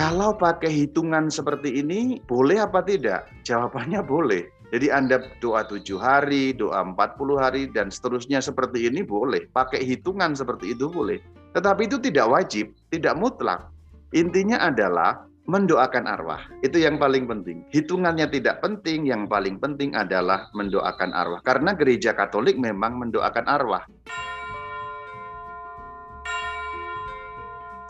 Kalau pakai hitungan seperti ini, boleh apa tidak? Jawabannya boleh. Jadi Anda doa tujuh hari, doa empat puluh hari, dan seterusnya seperti ini boleh. Pakai hitungan seperti itu boleh. Tetapi itu tidak wajib, tidak mutlak. Intinya adalah mendoakan arwah. Itu yang paling penting. Hitungannya tidak penting, yang paling penting adalah mendoakan arwah. Karena gereja Katolik memang mendoakan arwah.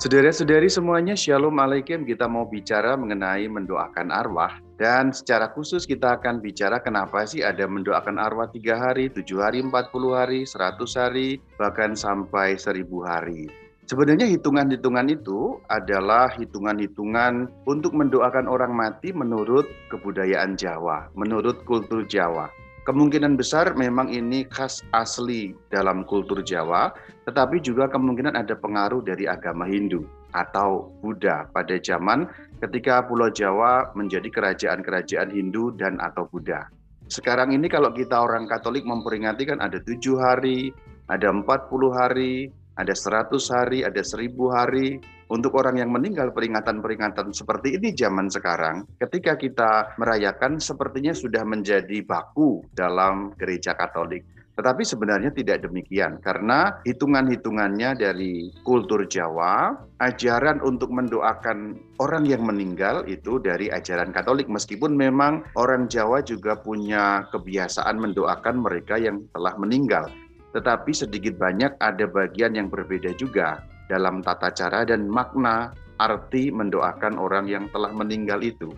Saudara-saudari semuanya, Shalom Alaikum. Kita mau bicara mengenai mendoakan arwah. Dan secara khusus kita akan bicara kenapa sih ada mendoakan arwah tiga hari, tujuh hari, empat puluh hari, seratus hari, bahkan sampai seribu hari. Sebenarnya hitungan-hitungan itu adalah hitungan-hitungan untuk mendoakan orang mati menurut kebudayaan Jawa, menurut kultur Jawa. Kemungkinan besar memang ini khas asli dalam kultur Jawa, tetapi juga kemungkinan ada pengaruh dari agama Hindu atau Buddha pada zaman ketika Pulau Jawa menjadi kerajaan-kerajaan Hindu dan atau Buddha. Sekarang ini kalau kita orang Katolik memperingati kan ada tujuh hari, ada empat puluh hari, ada seratus hari, ada seribu hari, untuk orang yang meninggal peringatan-peringatan seperti ini zaman sekarang, ketika kita merayakan sepertinya sudah menjadi baku dalam gereja Katolik. Tetapi sebenarnya tidak demikian, karena hitungan-hitungannya dari kultur Jawa, ajaran untuk mendoakan orang yang meninggal itu dari ajaran Katolik, meskipun memang orang Jawa juga punya kebiasaan mendoakan mereka yang telah meninggal. Tetapi sedikit banyak ada bagian yang berbeda juga dalam tata cara dan makna arti mendoakan orang yang telah meninggal itu.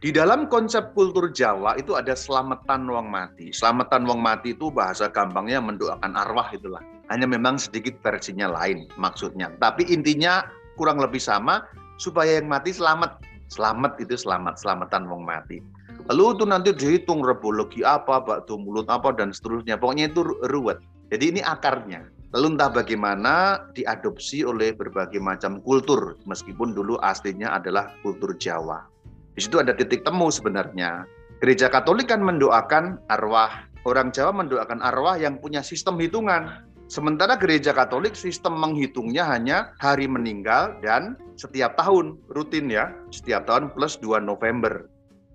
Di dalam konsep kultur Jawa itu ada selamatan wong mati. Selamatan wong mati itu bahasa gampangnya mendoakan arwah itulah. Hanya memang sedikit versinya lain maksudnya. Tapi intinya kurang lebih sama supaya yang mati selamat. Selamat itu selamat, selamatan wong mati. Lalu itu nanti dihitung rebologi apa, bakto mulut apa dan seterusnya. Pokoknya itu ruwet. Jadi ini akarnya. Lalu entah bagaimana diadopsi oleh berbagai macam kultur, meskipun dulu aslinya adalah kultur Jawa. Di situ ada titik temu sebenarnya. Gereja Katolik kan mendoakan arwah. Orang Jawa mendoakan arwah yang punya sistem hitungan. Sementara gereja Katolik sistem menghitungnya hanya hari meninggal dan setiap tahun rutin ya, setiap tahun plus 2 November.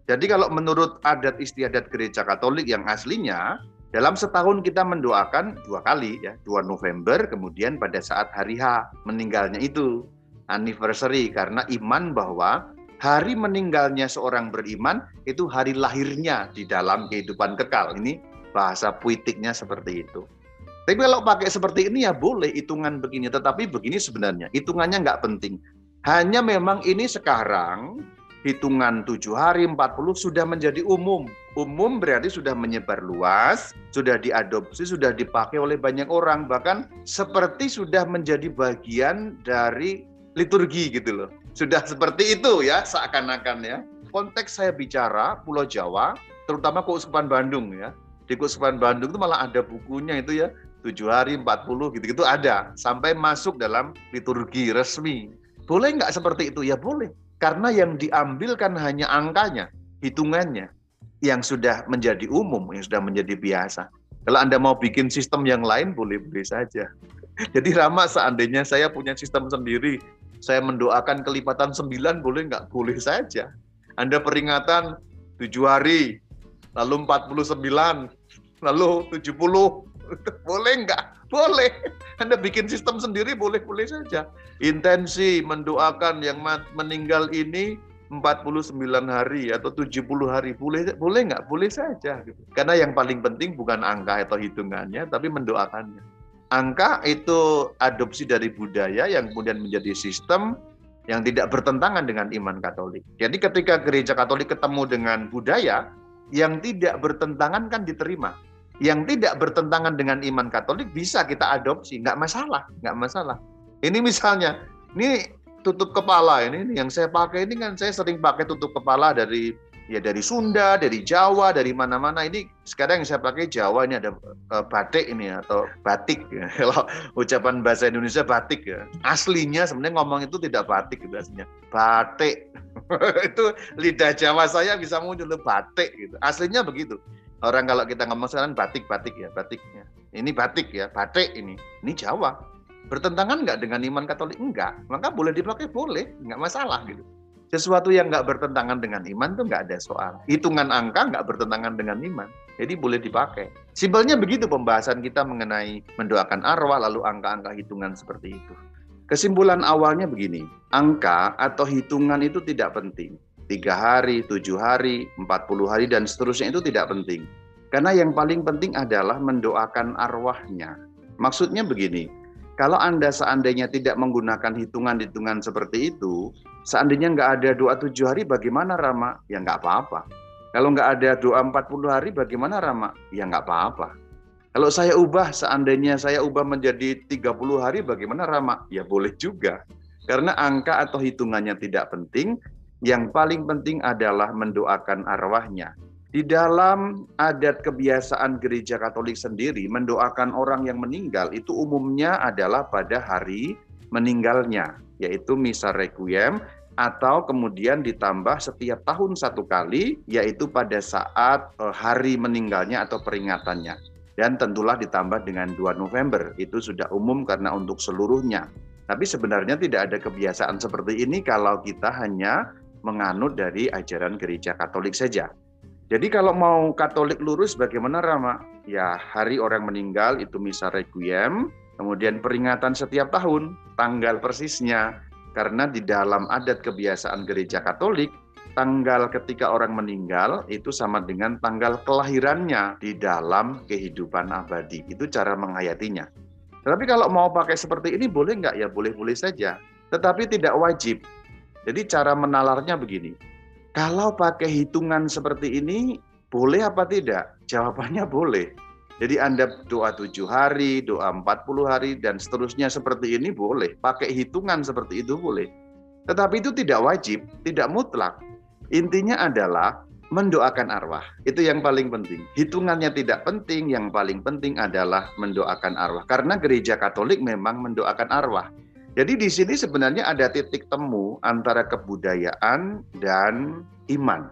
Jadi kalau menurut adat istiadat gereja Katolik yang aslinya, dalam setahun kita mendoakan dua kali ya, 2 November kemudian pada saat hari H meninggalnya itu anniversary karena iman bahwa hari meninggalnya seorang beriman itu hari lahirnya di dalam kehidupan kekal. Ini bahasa puitiknya seperti itu. Tapi kalau pakai seperti ini ya boleh hitungan begini, tetapi begini sebenarnya hitungannya nggak penting. Hanya memang ini sekarang hitungan tujuh hari 40 sudah menjadi umum. Umum berarti sudah menyebar luas, sudah diadopsi, sudah dipakai oleh banyak orang, bahkan seperti sudah menjadi bagian dari liturgi gitu loh. Sudah seperti itu ya seakan-akan ya. Konteks saya bicara Pulau Jawa, terutama Keuskupan Bandung ya. Di Keuskupan Bandung itu malah ada bukunya itu ya, tujuh hari 40 gitu-gitu ada sampai masuk dalam liturgi resmi. Boleh nggak seperti itu? Ya boleh. Karena yang diambil kan hanya angkanya, hitungannya, yang sudah menjadi umum, yang sudah menjadi biasa. Kalau Anda mau bikin sistem yang lain, boleh-boleh saja. Jadi Rama seandainya saya punya sistem sendiri, saya mendoakan kelipatan sembilan, boleh nggak? Boleh saja. Anda peringatan tujuh hari, lalu 49, lalu 70, boleh nggak? Boleh. Anda bikin sistem sendiri boleh-boleh saja. Intensi mendoakan yang meninggal ini 49 hari atau 70 hari boleh boleh nggak boleh saja gitu. karena yang paling penting bukan angka atau hitungannya tapi mendoakannya angka itu adopsi dari budaya yang kemudian menjadi sistem yang tidak bertentangan dengan iman Katolik jadi ketika gereja Katolik ketemu dengan budaya yang tidak bertentangan kan diterima yang tidak bertentangan dengan iman Katolik bisa kita adopsi, nggak masalah, nggak masalah. Ini misalnya, ini tutup kepala ini, ini yang saya pakai ini kan saya sering pakai tutup kepala dari ya dari Sunda, dari Jawa, dari mana-mana. Ini sekarang yang saya pakai Jawa ini ada uh, batik ini atau batik. Ya. Kalau ucapan bahasa Indonesia batik ya. Aslinya sebenarnya ngomong itu tidak batik aslinya. Batik. itu lidah Jawa saya bisa muncul batik gitu. Aslinya begitu. Orang kalau kita ngomong sekarang batik-batik ya, batiknya. Ini batik ya, batik ini. Ini Jawa. Bertentangan nggak dengan iman Katolik? Enggak. Maka boleh dipakai, boleh. Nggak masalah gitu. Sesuatu yang nggak bertentangan dengan iman tuh nggak ada soal. Hitungan angka nggak bertentangan dengan iman. Jadi boleh dipakai. Simpelnya begitu pembahasan kita mengenai mendoakan arwah lalu angka-angka hitungan seperti itu. Kesimpulan awalnya begini, angka atau hitungan itu tidak penting. Tiga hari, tujuh hari, empat puluh hari, dan seterusnya itu tidak penting. Karena yang paling penting adalah mendoakan arwahnya. Maksudnya begini, kalau Anda seandainya tidak menggunakan hitungan-hitungan seperti itu, seandainya nggak ada doa tujuh hari, bagaimana Rama? Ya nggak apa-apa. Kalau nggak ada doa 40 hari, bagaimana Rama? Ya nggak apa-apa. Kalau saya ubah, seandainya saya ubah menjadi 30 hari, bagaimana Rama? Ya boleh juga. Karena angka atau hitungannya tidak penting, yang paling penting adalah mendoakan arwahnya. Di dalam adat kebiasaan gereja Katolik sendiri, mendoakan orang yang meninggal itu umumnya adalah pada hari meninggalnya, yaitu misa requiem atau kemudian ditambah setiap tahun satu kali, yaitu pada saat eh, hari meninggalnya atau peringatannya. Dan tentulah ditambah dengan 2 November, itu sudah umum karena untuk seluruhnya. Tapi sebenarnya tidak ada kebiasaan seperti ini kalau kita hanya menganut dari ajaran gereja Katolik saja. Jadi kalau mau Katolik lurus bagaimana Rama? Ya hari orang meninggal itu misa requiem, kemudian peringatan setiap tahun, tanggal persisnya. Karena di dalam adat kebiasaan gereja Katolik, tanggal ketika orang meninggal itu sama dengan tanggal kelahirannya di dalam kehidupan abadi. Itu cara menghayatinya. Tetapi kalau mau pakai seperti ini boleh nggak? Ya boleh-boleh saja. Tetapi tidak wajib. Jadi cara menalarnya begini kalau pakai hitungan seperti ini, boleh apa tidak? Jawabannya boleh. Jadi Anda doa tujuh hari, doa empat puluh hari, dan seterusnya seperti ini boleh. Pakai hitungan seperti itu boleh. Tetapi itu tidak wajib, tidak mutlak. Intinya adalah mendoakan arwah. Itu yang paling penting. Hitungannya tidak penting, yang paling penting adalah mendoakan arwah. Karena gereja Katolik memang mendoakan arwah. Jadi di sini sebenarnya ada titik temu antara kebudayaan dan iman.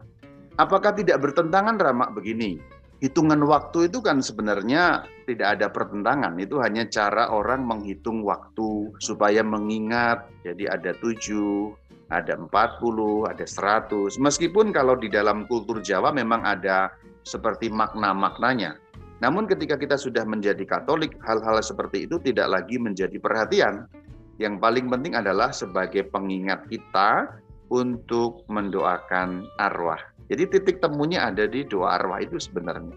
Apakah tidak bertentangan Ramak begini? Hitungan waktu itu kan sebenarnya tidak ada pertentangan. Itu hanya cara orang menghitung waktu supaya mengingat. Jadi ada tujuh, ada empat puluh, ada seratus. Meskipun kalau di dalam kultur Jawa memang ada seperti makna-maknanya. Namun ketika kita sudah menjadi Katolik, hal-hal seperti itu tidak lagi menjadi perhatian yang paling penting adalah sebagai pengingat kita untuk mendoakan arwah. Jadi titik temunya ada di doa arwah itu sebenarnya.